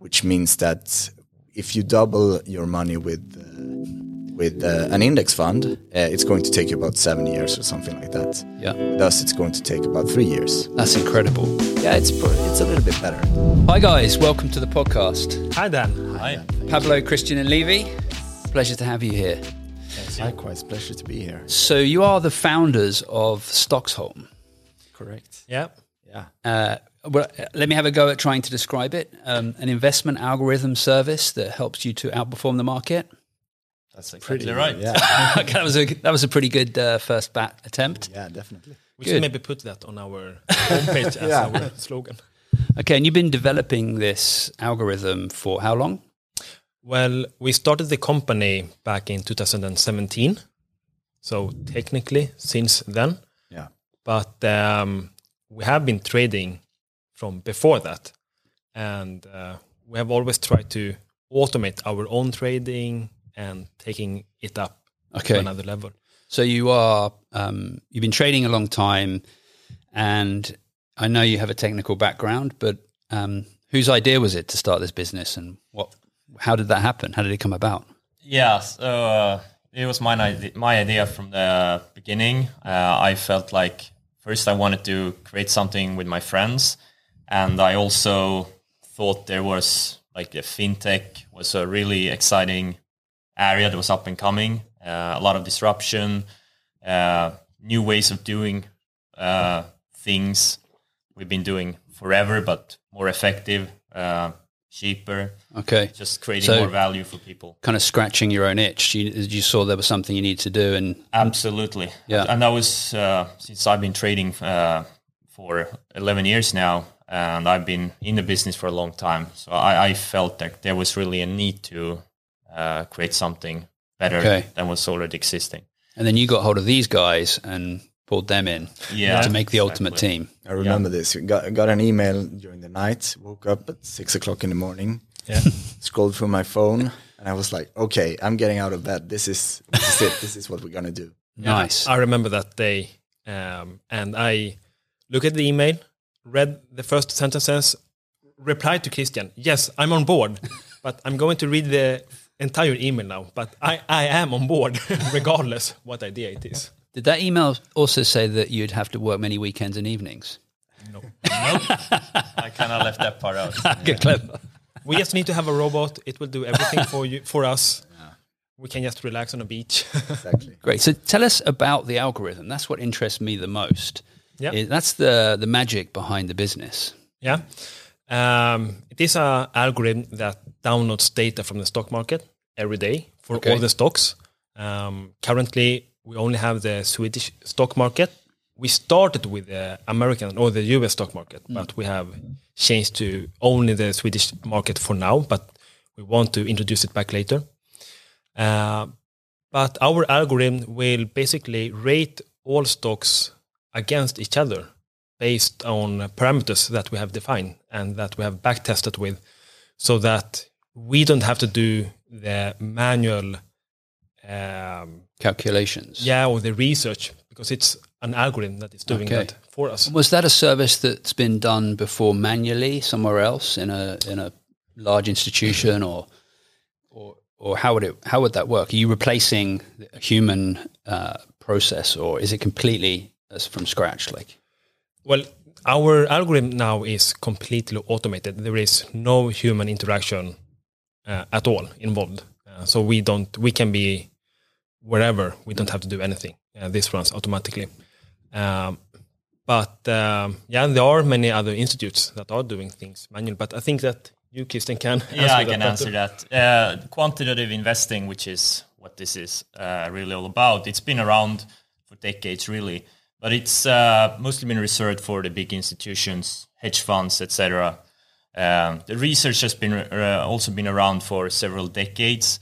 which means that if you double your money with uh, with uh, an index fund, uh, it's going to take you about seven years or something like that. Yeah. Thus, it's going to take about three years. That's incredible. Yeah, it's it's a little bit better. Hi guys, welcome to the podcast. Hi Dan. Hi. Pablo, Christian, and Levy. Pleasure to have you here. Likewise, pleasure to be here. So you are the founders of Stocksholm. Correct. Yeah. Yeah. Well, uh, let me have a go at trying to describe it. Um, an investment algorithm service that helps you to outperform the market. That's exactly right. Yeah. Okay, that was a that was a pretty good uh, first bat attempt. yeah, definitely. We Good. should maybe put that on our homepage as Yeah. our slogan. Okay, and you've been developing this algorithm for how long? Well, we started the company back in 2017. So technically since then, Yeah. but um, we have been trading from before that. And uh, we have always tried to automate our own trading and taking it up Okay. to another level. So you are um, you've been trading a long time, and I know you have a technical background, but um, whose idea was it to start this business, and what? How did that happen? How did it come about? Yeah, so uh, it was my idea, my idea from the beginning. Uh, I felt like first I wanted to create something with my friends, and I also thought there was like the fintech was a really exciting area that was up and coming. Uh, a lot of disruption, uh, new ways of doing uh, things we've been doing forever, but more effective, uh, cheaper, Okay, just creating So- more value for people. kind of scratching your own itch. You, you saw there was something you need to do, and Absolutely. Yeah. And that was uh, since I've been trading uh, for 11 years now, and I've been in the business for a long time. So I, I felt that there was really a need to uh, create something better Okay. than was already existing. and then you got hold of these guys and pulled them in Yeah. to make the ultimate team. I remember this. Got got an email during the night. Woke up at six o'clock in the morning. Yeah. Scrolled through my phone, and I was like, "Okay, I'm getting out of bed. This is this is it. This is what we're gonna do." Nice. I remember that day, um, and I looked at the email, read the first sentences, replied to Christian, "Yes, I'm on board, but I'm going to read the entire email now. But I, I am on board, regardless what idea it is." Did that email also say that you'd have to work many weekends and evenings? No, I kind of left that part out. Good, clever. we just need to have a robot. It will do everything for you, for us. We can just relax on a beach. Exactly. Great. So tell us about the algorithm. That's what interests me the most. Yeah. Is- That's the the magic behind the business. Yeah. Um, it is an algorithm that downloads data from the stock market every day for Okay. all the stocks. Um, currently, we only have the Swedish stock market. We started with the American or the US stock market, but we have changed to only the Swedish market for now, but we want to introduce it back later. Uh, but our algorithm will basically rate all stocks against each other based on parameters that we have defined and that we have back tested with so that we don't have to do the manual um, Calculations. yeah or the research because it's an algorithm that is doing Okay. that for us Was that a service that's been done before manually somewhere else in a in a large institution or or or how would it how would that work? Are you replacing a human uh, process or is it completely from scratch? Like? Well our algorithm now is completely automated. There is no human interaction uh, at all involved. Uh, so we don't we can be wherever. We don't have to do anything. Uh, this runs automatically. Um, but um, yeah there are many other institutes that are doing things manual but i think that you Christian can Yeah, I can better. answer that. Uh, quantitative investing, which is what this is uh, really all about, it's been around for decades, really, but it's uh, mostly been reserved for the big institutions, hedge funds, etc. Um, the research has been uh, also been around for several decades,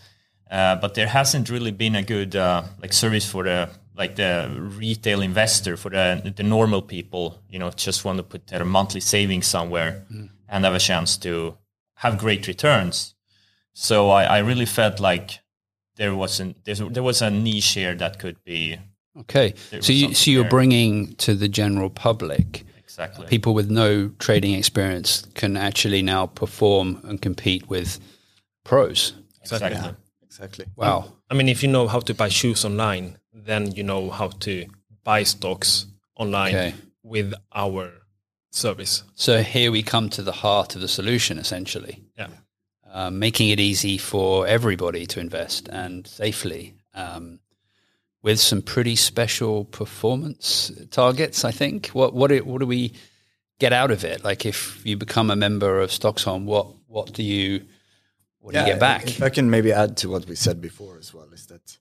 uh, but there hasn't really been a good uh, like service for the like the retail investor for the the normal people. You know, just want to put their monthly savings somewhere and have a chance to have great returns. So I, I really felt like there wasn't there was a niche here that could be okay, There so you, so you're there. bringing to the general public Exactly. people with no trading experience can actually now perform and compete with pros. exactly. Yeah, exactly. Wow. I mean, if you know how to buy shoes online, then you know how to buy stocks online Okay. with our service. So here we come to the heart of the solution, essentially, Yeah. um, making it easy for everybody to invest and safely. Um, with some pretty special performance targets, I think. What what do, what do we get out of it? Like, if you become a member of Stocksholm, what what do you what do you get back? If I can maybe add to what we said before as well, is that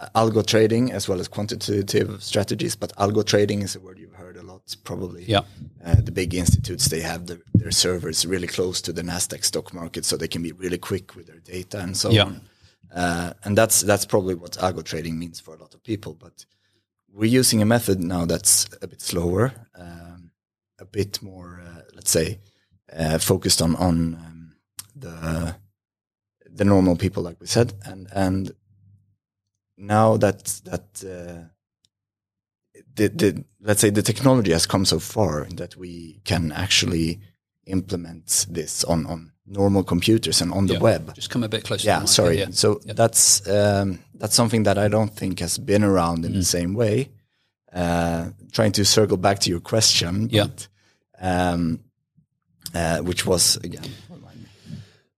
uh, algo trading as well as quantitative strategies, but algo trading is a word you've heard a lot, probably. Yeah. Uh, the big institutes, they have their, their servers really close to the Nasdaq stock market, so they can be really quick with their data and so Yeah. on. Uh, and that's that's probably what algo trading means for a lot of people. But we're using a method now that's a bit slower, um, a bit more, uh, let's say, uh, focused on on um, the the normal people, like we said, and and now that that uh, the the let's say the technology has come so far that we can actually implement this on on normal computers and on the Yeah. web. Just come a bit closer. Yeah, the sorry. Yeah. So that's um, that's something that I don't think has been around in the same way. Uh, trying to circle back to your question, Yeah. um, uh, which was again.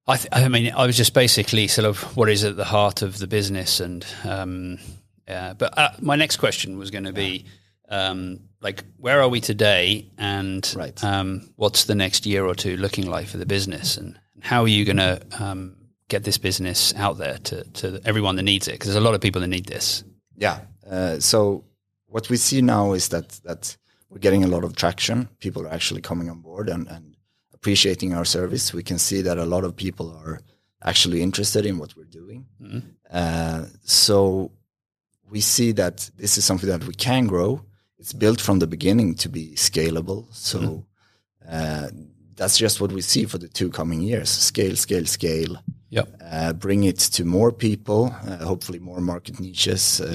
I, th- I mean, I was just basically sort of what is at the heart of the business, and um, uh, but uh, my next question was going to be um, like, where are we today, and Right. um, what's the next year or two looking like for the business, and how are you going to um, get this business out there to to everyone that needs it? Because there's a lot of people that need this. Yeah. Uh, so what we see now is that that we're getting a lot of traction. People are actually coming on board and, and appreciating our service. We can see that a lot of people are actually interested in what we're doing. Uh, so we see that this is something that we can grow. It's built from the beginning to be scalable. So uh, that's just what we see for the two coming years: scale, scale, scale Yep. uh, bring it to more people, uh, hopefully more market niches. Uh.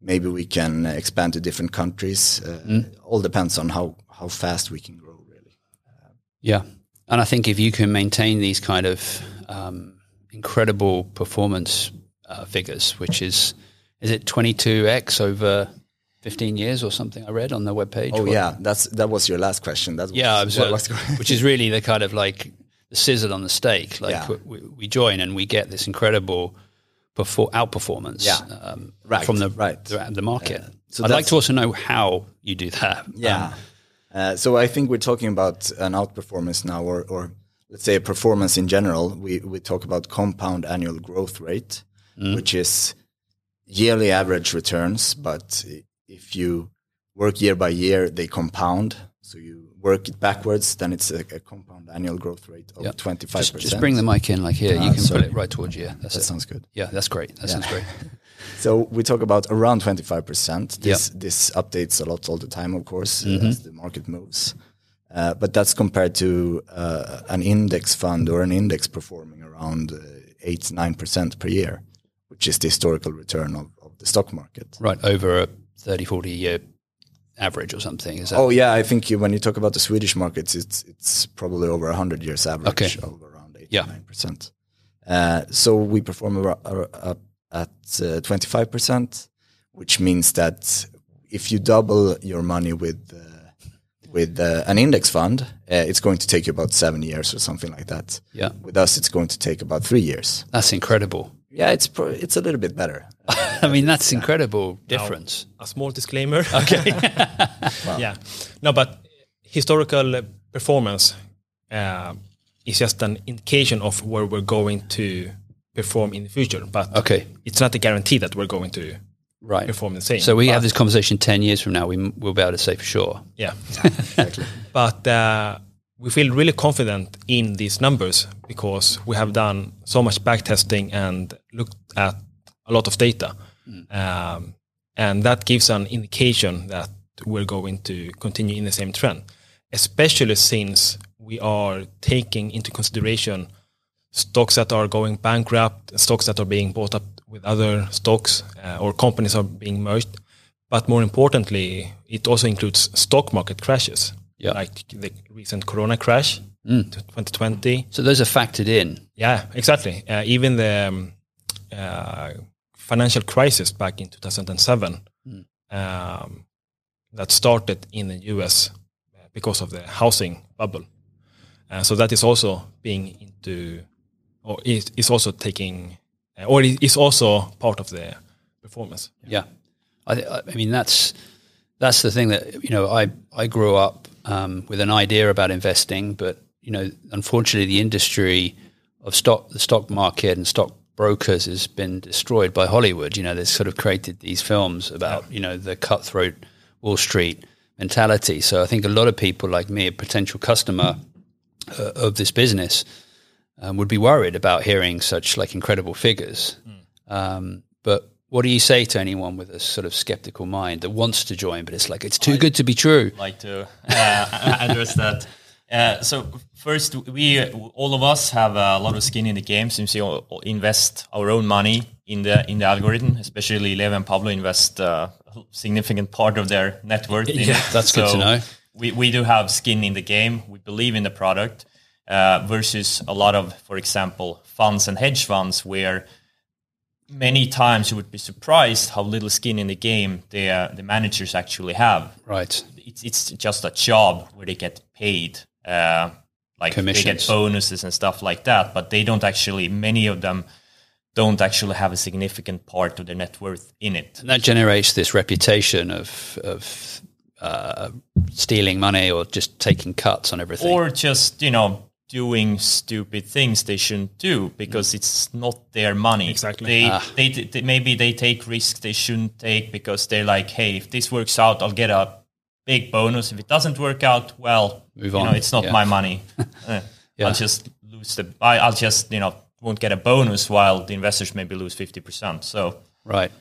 Maybe we can expand to different countries. Uh, All depends on how, how fast we can grow, really. Yeah, and I think if you can maintain these kind of um, incredible performance uh, figures, which is is it twenty two x over fifteen years or something? I read on the webpage. Oh What- yeah, that's that was your last question. That was, yeah, was, what uh, which is really the kind of like the sizzle on the steak. Like Yeah. we, we join and we get this incredible perfor- outperformance Yeah. um, Right, from the right. the, the market. so I'd like to also know how you do that. Yeah. Um, Uh, so I think we're talking about an outperformance now, or, or let's say a performance in general. We we talk about compound annual growth rate, which is yearly average returns. But if you work year by year, they compound. So you work it backwards, then it's a, a compound annual growth rate of Yeah. twenty five just, percent. just bring the mic in, like here. Ah, you can sorry. put it right towards you. That's That it. sounds good. Yeah, that's great. That sounds great. So we talk about around 25%. This this updates a lot all the time, of course, uh, as the market moves. Uh, but that's compared to uh, an index fund or an index performing around uh, 8 9% per year, which is the historical return of, of the stock market. Right, over a 30, 40 year average or something. Is that Oh yeah, I think you, when you talk about the Swedish markets, it's it's probably over 100 years average Okay. of around 8 Yeah. 9%. Uh, so we perform ar- ar- up at uh, 25%, which means that if you double your money with uh, with uh, an index fund, uh, it's going to take you about seven years or something like that. Yeah. With us, it's going to take about three years. That's incredible. Yeah, it's pro- it's a little bit better. I mean, that's incredible difference. a small disclaimer. Okay. Yeah. No, but historical performance uh, is just an indication of where we're going to perform in the future. But Okay, it's not a guarantee that we're going to right. perform the same. So we But- have this conversation 10 years from now, we, m- we'll be able to say for sure. Yeah. Exactly. But uh, we feel really confident in these numbers because we have done so much back testing and looked at a lot of data. Um, and that gives an indication that we're going to continue in the same trend, especially since we are taking into consideration stocks that are going bankrupt, stocks that are being bought up with other stocks, uh, or companies are being merged. But more importantly, it also includes stock market crashes. Yeah. like the recent Corona crash, Mm. 2020. So those are factored in. Yeah, exactly. Uh, even the um, uh, financial crisis back in 2007 um, that started in the US uh, because of the housing bubble. Uh, so that is also being into, or is, is also taking, uh, or is also part of the performance. Yeah, I, I mean that's that's the thing that you know I I grew up um, with an idea about investing, but you know unfortunately the industry of stock the stock market and stock brokers has been destroyed by Hollywood. You know, they've sort of created these films about you know the cutthroat Wall Street mentality. So I think a lot of people like me, a potential customer uh, of this business, um, would be worried about hearing such like incredible figures. Um, but what do you say to anyone with a sort of skeptical mind that wants to join, but it's like it's too good to be true? like to uh, address that. Uh, so first, we all of us have a lot of skin in the game since we all invest our own money in the in the algorithm. Especially Lev and Pablo invest uh, a significant part of their net worth. In Yeah, that's good to know. We we do have skin in the game. We believe in the product uh, versus a lot of, for example, funds and hedge funds where many times you would be surprised how little skin in the game the uh, the managers actually have Right. it's it's just a job where they get paid uh, like they get bonuses and stuff like that but they don't actually many of them don't actually have a significant part of their net worth in it And that generates this reputation of of uh, stealing money or just taking cuts on everything. or just you know doing stupid things they shouldn't do because it's not their money Exactly. they, Ah. they, they maybe they take risks they shouldn't take because they're like hey if this works out i'll get a big bonus if it doesn't work out well Move you on. know it's not Yeah. my money Eh, Yeah. i'll just lose the I, i'll just you know won't get a bonus while the investors maybe lose 50% so right.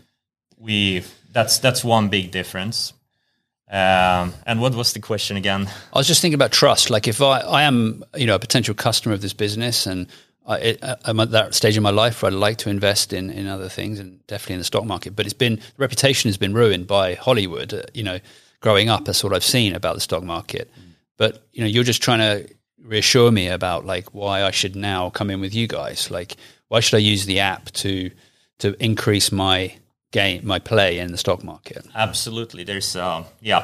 we that's that's one big difference um, and what was the question again I was just thinking about trust. Like if I, I am, you know, a potential customer of this business and I, it, I'm at that stage in my life where I'd like to invest in, in other things and definitely in the stock market, but it's been, the reputation has been ruined by Hollywood, uh, you know, growing up. That's what I've seen about the stock market. But, you know, you're just trying to reassure me about like why I should now come in with you guys. Like, why should I use the app to, to increase my game, my play in the stock market? Absolutely. There's, uh, yeah,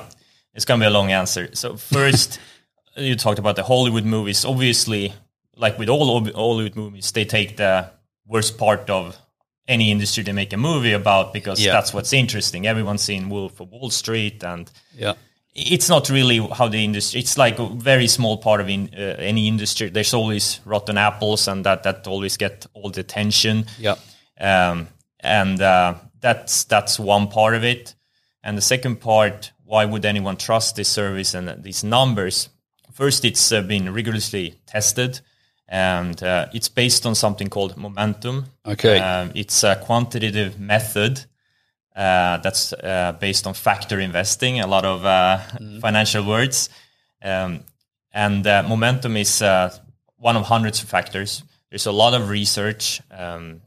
it's going to be a long answer. So, first, you talked about the Hollywood movies. Obviously, like with all Hol- Hollywood movies, they take the worst part of any industry they make a movie about because Yeah. that's what's interesting. Everyone's seen Wolf of Wall Street, and Yeah. it's not really how the industry. It's like a very small part of in, uh, any industry. There's always rotten apples, and that that always get all the attention Yeah. um, and uh, that's that's one part of it. And the second part, why would anyone trust this service and these numbers? First, it's uh, been rigorously tested, and uh, it's based on something called momentum. Okay. um, it's a quantitative method. Uh, that's uh, based on factor investing, a lot of uh, financial words. Um, and uh, momentum is uh, one of hundreds of factors. There's a lot of research um,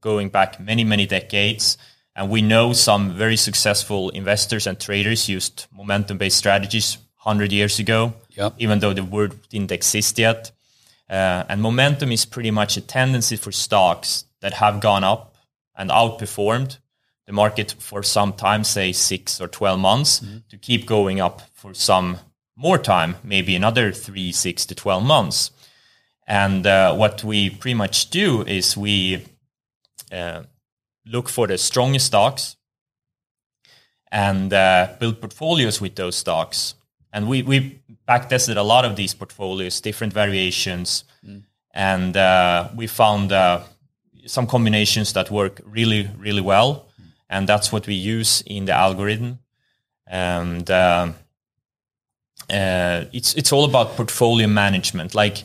going back many, many decades. And we know some very successful investors and traders used momentum based strategies 100 years ago, Yep. even though the word didn't exist yet. Uh, and momentum is pretty much a tendency for stocks that have gone up and outperformed the market for some time, say six or 12 months, to keep going up for some more time, maybe another three, six to 12 months. And uh, what we pretty much do is we uh, look for the strongest stocks and uh, build portfolios with those stocks. And we, we backtested a lot of these portfolios, different variations, and uh, we found uh, some combinations that work really, really well. And that's what we use in the algorithm. And uh, uh, it's it's all about portfolio management. Like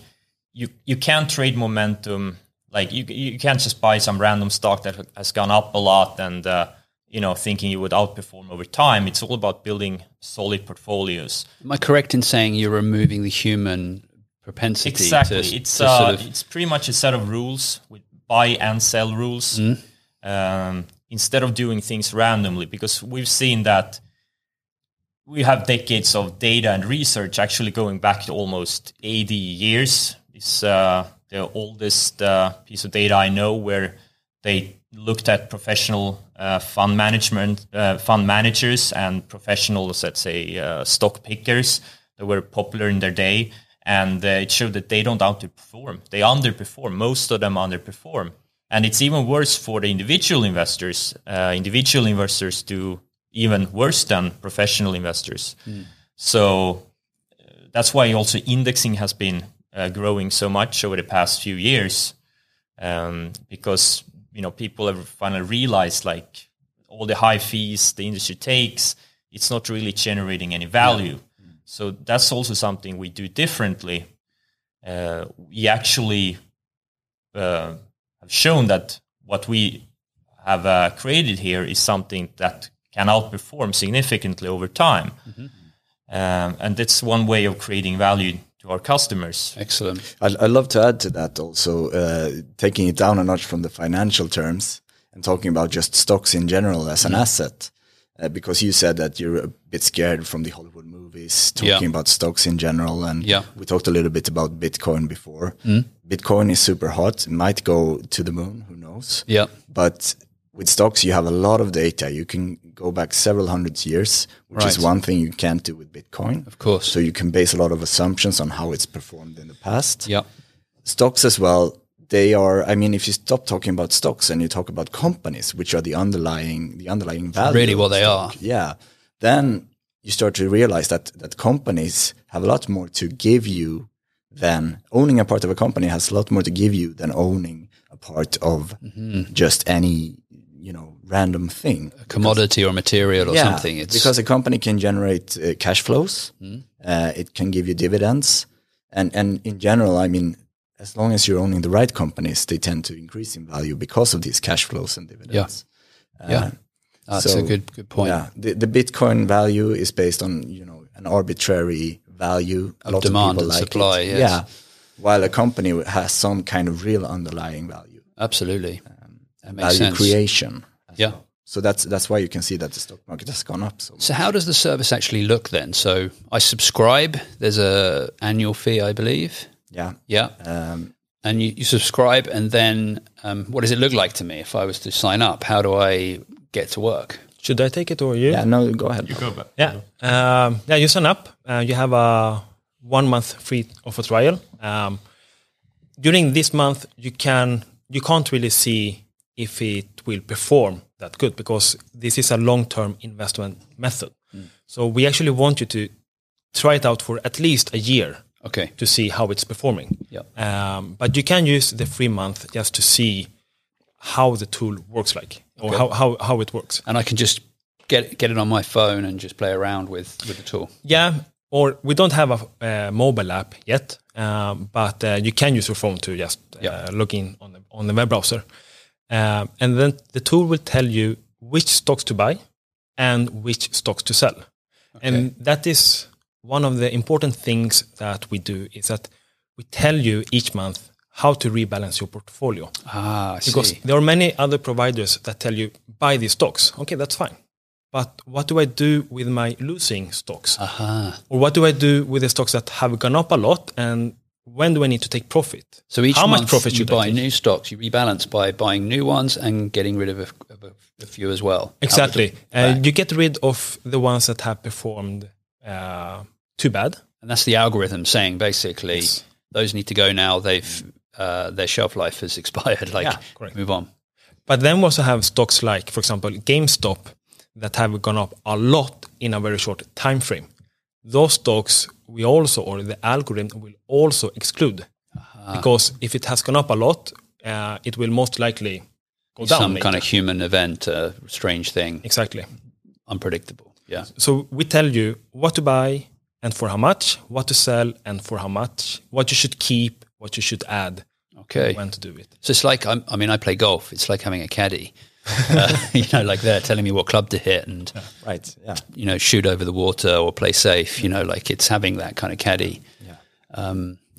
you you can't trade momentum. Like you you can't just buy some random stock that has gone up a lot and uh, you know thinking you would outperform over time. It's all about building solid portfolios. Am I correct in saying you're removing the human propensity? Exactly. To, it's to uh, sort of, it's pretty much a set of rules with buy and sell rules. Um, instead of doing things randomly, because we've seen that we have decades of data and research, actually going back to almost 80 years. It's uh, the oldest uh, piece of data I know where they looked at professional uh, fund management, uh, fund managers, and professionals, let's say uh, stock pickers that were popular in their day, and uh, it showed that they don't outperform. They underperform. Most of them underperform, and it's even worse for the individual investors. Uh, individual investors do even worse than professional investors. So uh, that's why also indexing has been uh, growing so much over the past few years, um, because you know people have finally realized like all the high fees the industry takes, it's not really generating any value. So that's also something we do differently. Uh, we actually uh, have shown that what we have uh, created here is something that can outperform significantly over time. Um, and that's one way of creating value to our customers. Excellent. I'd, I'd love to add to that also, uh, taking it down a notch from the financial terms and talking about just stocks in general as an asset. Uh, because you said that you're a bit scared from the Hollywood movies, talking Yeah. about stocks in general. And Yeah. we talked a little bit about Bitcoin before. Bitcoin is super hot, it might go to the moon, who knows? Yeah. But with stocks, you have a lot of data. You can go back several hundreds years, which is one thing you can't do with Bitcoin. Of course. So you can base a lot of assumptions on how it's performed in the past. Yeah. Stocks as well, they are, I mean, if you stop talking about stocks and you talk about companies, which are the underlying, the underlying value. Really what they stock, Yeah. Then you start to realize that, that companies have a lot more to give you than owning a part of a company has a lot more to give you than owning a part of Mm-hmm. just any, you know, random thing. Commodity or material or something. It's because a company can generate uh, cash flows. Hmm. Uh, it can give you dividends, and and in general, I mean, as long as you're owning the right companies, they tend to increase in value because of these cash flows and dividends. yeah. yeah, That's so, a good good point. Yeah, the, the Bitcoin value is based on you know an arbitrary value A Of lot demand people and like supply, yes. Yeah, while a company has some kind of real underlying value, Absolutely. makes value sense. creation. Yeah. well. So that's that's why you can see that the stock market has gone up so. So how does the service actually look then? So I subscribe. There's a annual fee, I believe. Yeah. Yeah. Um, and you, you subscribe, and then um, what does it look like to me if I was to sign up? How do I get to work? Should I take it or you? yeah, no, go ahead. You Go back. Yeah. Um, yeah, you sign up. Uh, you have a one month free of a trial. Um, during this month, you can you can't really see if it will perform that good because this is a long term investment method. So we actually want you to try it out for at least a year Okay. to see how it's performing. Yeah. Um, but you can use the free month just to see how the tool works like or Okay. how, how, how it works. And I can just get get it on my phone and just play around with with the tool. Yeah, or we don't have a uh, mobile app yet, um, but uh, you can use your phone to just uh, Yeah. log in on the on the web browser, um, and then the tool will tell you which stocks to buy and which stocks to sell, and that is one of the important things that we do is that we tell you each month how to rebalance your portfolio Ah, I because see. there are many other providers that tell you buy these stocks. Okay, that's fine. But what do I do with my losing stocks? Aha. Or what do I do with the stocks that have gone up a lot? And when do I need to take profit? So each how month much profit you buy new stocks, you rebalance by buying new ones and getting rid of a, of a, a few as well. Exactly. Uh, you get rid of the ones that have performed uh, too bad. and that's the algorithm saying basically Yes. those need to go now. They've uh, their shelf life has expired. Like Yeah, move on. But then we also have stocks like, for example, GameStop that have gone up a lot in a very short time frame. Those stocks we also, or the algorithm will also exclude. Because if it has gone up a lot, uh, it will most likely go down. Some later. kind of human event, a strange thing, Exactly. unpredictable. Yeah. So we tell you what to buy and for how much, what to sell and for how much, what you should keep, what you should add, Okay. when to do it. So it's like I'm, I mean, I play golf. It's like having a caddy. Uh, you know, like they're telling me what club to hit and Right. Yeah. you know shoot over the water or play safe. You know, like it's having that kind of caddy. Yeah.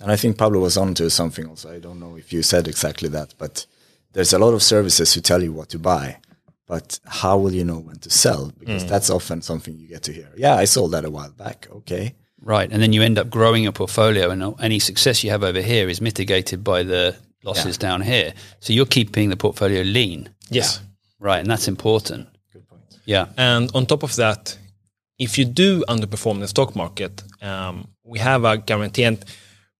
And I think Pablo was on to something also. I don't know if you said exactly that, but there's a lot of services who tell you what to buy. but how will you know when to sell? Because that's often something you get to hear. Yeah, I sold that a while back. Okay. Right, and then you end up growing your portfolio, and any success you have over here is mitigated by the losses down here. So you're keeping the portfolio lean, Yes. Right? And that's important. Good point. Yeah, And on top of that, if you do underperform the stock market, um, we have a guarantee. And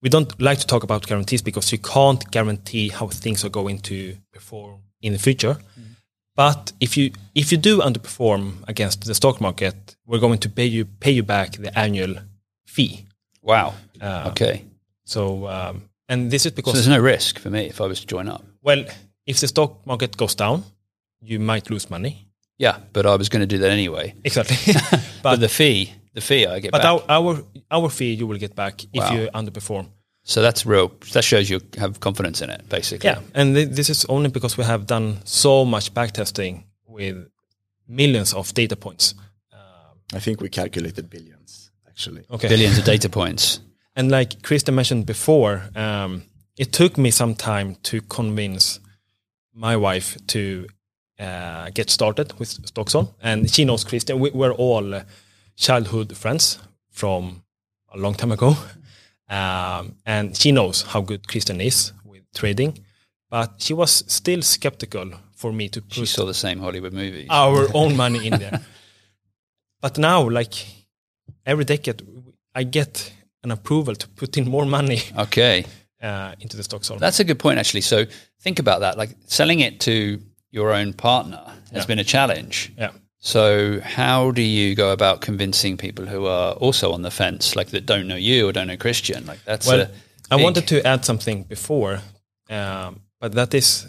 we don't like to talk about guarantees because you can't guarantee how things are going to perform in the future. But if you if you do underperform against the stock market, we're going to pay you pay you back the annual fee. wow. Uh, okay, So um, and this is so because there's no risk for me if I was to join up. well, if the stock market goes down, you might lose money. Yeah, but I was going to do that anyway. Exactly. But, the fee, the fee I get But back. our, our our fee you will get back if you underperform. so that's real. That shows you have confidence in it, basically. Yeah, and th- this is only because we have done so much backtesting with millions of data points. I think we calculated billions actually. Okay, Billions of data points. and like Krista mentioned before, um, it took me some time to convince my wife to uh, get started with Stocksholm, and she knows Christian. We, we're all childhood friends from a long time ago, um, and she knows how good Christian is with trading. But she was still skeptical for me to She saw the same Hollywood movies. our own money in there. but now, like every decade, I get an approval to put in more money Okay. uh, into the stock zone. That's a good point, actually. So think about that. Like selling it to your own partner has Yeah. been a challenge. yeah. So how do you go about convincing people who are also on the fence, like that don't know you or don't know Christian? Like that's Well, a I wanted to add something before, um, but that is,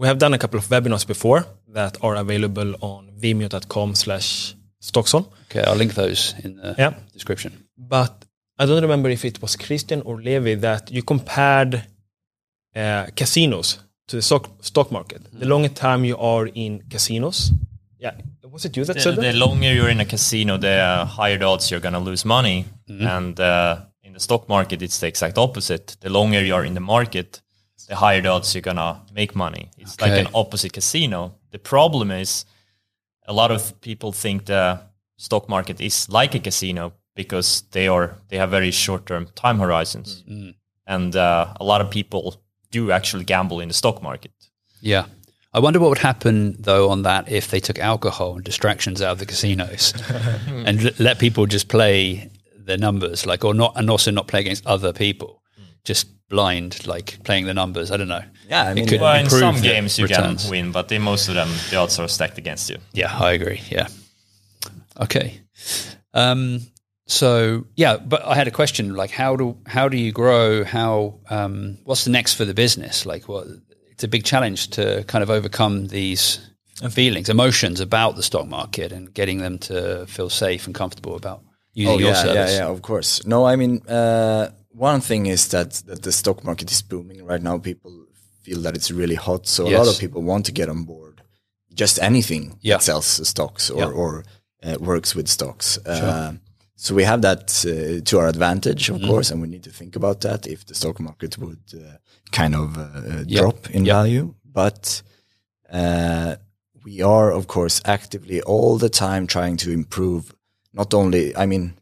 we have done a couple of webinars before that are available on vimeo.com slash stocksholm. Okay, I'll link those in the Yeah. description. But I don't remember if it was Christian or Levi that you compared uh, casinos to the stock, stock market. The longer time you are in casinos, yeah, was it you that the, said the longer you're in a casino, the uh, higher the odds you're going to lose money. And uh, in the stock market, it's the exact opposite. The longer you're in the market, the higher the odds you're going to make money. It's like an opposite casino. The problem is a lot of people think the stock market is like a casino because they are they have very short-term time horizons. And uh, a lot of people do actually gamble in the stock market. Yeah. I wonder what would happen though on that if they took alcohol and distractions out of the casinos and l- let people just play their numbers, like or not, and also not play against other people, just blind, like playing the numbers. I don't know. Yeah, I It mean, could Well, in some games you returns. can win, but in most of them the odds are stacked against you. Yeah, I agree. Yeah. Okay. Um, so yeah, but I had a question like how do how do you grow? How um, what's the next for the business? Like what it's a big challenge to kind of overcome these feelings, emotions about the stock market and getting them to feel safe and comfortable about using Oh your service. yeah, yeah. Of course. No, I mean, uh, one thing is that that the stock market is booming right now. People feel that it's really hot, so a lot of people want to get on board. Just anything Yeah. that sells stocks or Yeah. or uh, works with stocks. Uh, so we have that uh, to our advantage, of course, and we need to think about that if the stock market would uh, kind of uh, uh, Yeah. drop in Yeah. value. But uh, we are, of course, actively all the time trying to improve. Not only, I mean,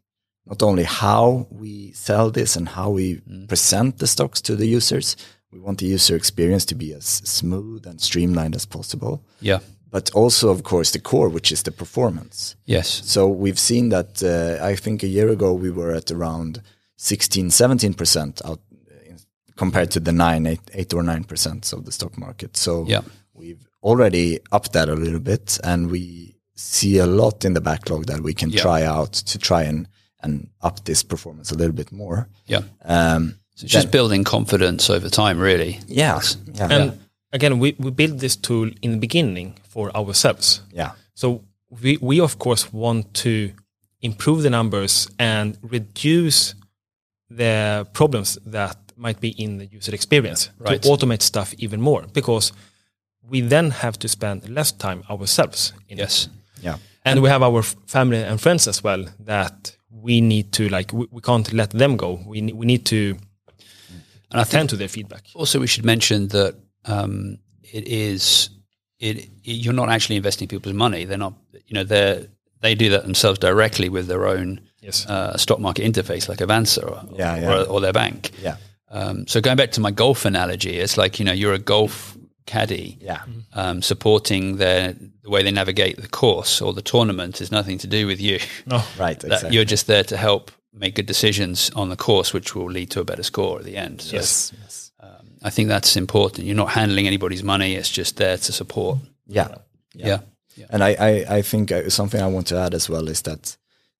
not only how we sell this and how we present the stocks to the users. We want the user experience to be as smooth and streamlined as possible. Yeah. But also, of course, the core, which is the performance. Yes. So we've seen that. Uh, I think a year ago we were at around 16, 17 percent out in, compared to the nine, eight, eight or nine percent of the stock market. So Yeah. we've already upped that a little bit, and we see a lot in the backlog that we can Yeah. try out to try and and up this performance a little bit more. Yeah. Um, So it's just building confidence over time, really. yeah, yeah, And again, we, we built this tool in the beginning for ourselves. yeah, So we, we of course want to improve the numbers and reduce the problems that might be in the user experience Right. to automate stuff even more because we then have to spend less time ourselves. In it. Yes. yeah. And we have our f- family and friends as well that we need to like we, we can't let them go. We we need to And attend to their feedback. Also, we should mention that um, it is it, it you're not actually investing people's money. They're not, you know, they they do that themselves directly with their own Yes. uh, stock market interface, like Avanza or, Yeah, yeah. or their bank. Yeah. Um, so going back to my golf analogy, it's like you know you're a golf caddy, Yeah. um, supporting their the way they navigate the course or the tournament has nothing to do with you. No. Right. Exactly. You're just there to help make good decisions on the course, which will lead to a better score at the end. So yes. Yes. I think that's important. You're not handling anybody's money; it's just there to support. Yeah. Yeah, And I, I, I think uh, something I want to add as well is that,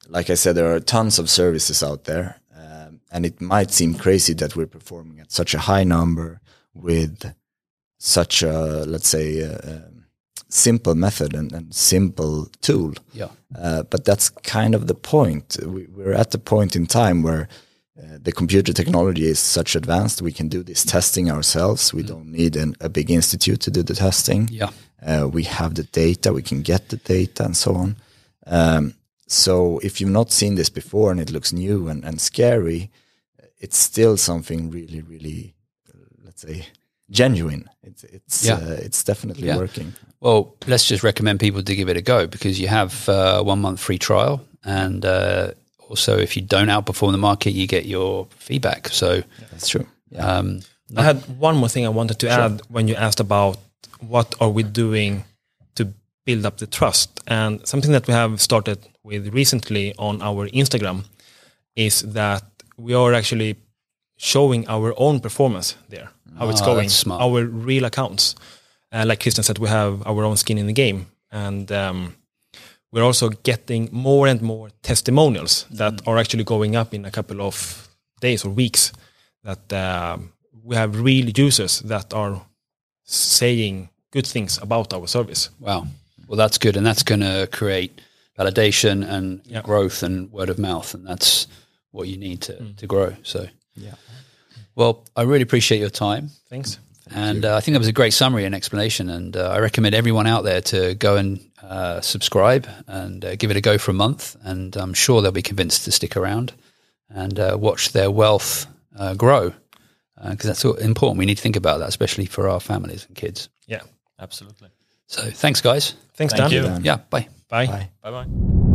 like I said, there are tons of services out there. Um, and it might seem crazy that we're performing at such a high number with such a, let's say, uh, um, simple method and, and simple tool. yeah, Uh, but that's kind of the point. We, we're at the point in time where uh, the computer technology is such advanced. We can do this testing ourselves. We don't need an, a big institute to do the testing. yeah, Uh, we have the data, we can get the data and so on. Um, so if you've not seen this before and it looks new and, and scary, it's still something really, really, uh, let's say, genuine. It's it's Yeah. uh, it's definitely Yeah. working. Well, let's just recommend people to give it a go because you have uh, one month free trial, and uh, also if you don't outperform the market, you get your feedback. So, That's true. Yeah. um, I had one more thing I wanted to add when you asked about what are we doing to build up the trust. And something that we have started with recently on our Instagram is that we are actually showing our own performance there, how it's Ah, going, our real accounts. Uh, like Christian said, we have our own skin in the game. And um, we're also getting more and more testimonials that Mm. are actually going up in a couple of days or weeks that um, we have real users that are saying good things about our service. wow. Well, that's good, and that's going to create validation and Yeah. growth and word of mouth, and that's what you need to to grow. So, Yeah. Well, I really appreciate your time. Thanks. And uh, I think that was a great summary and explanation. And uh, I recommend everyone out there to go and uh, subscribe and uh, give it a go for a month. And I'm sure they'll be convinced to stick around and uh, watch their wealth uh, grow because that's important. We need to think about that, especially for our families and kids. Yeah. Absolutely. So thanks, guys. Thanks, Thank Dan. you. Yeah, bye. Bye. Bye. Bye bye.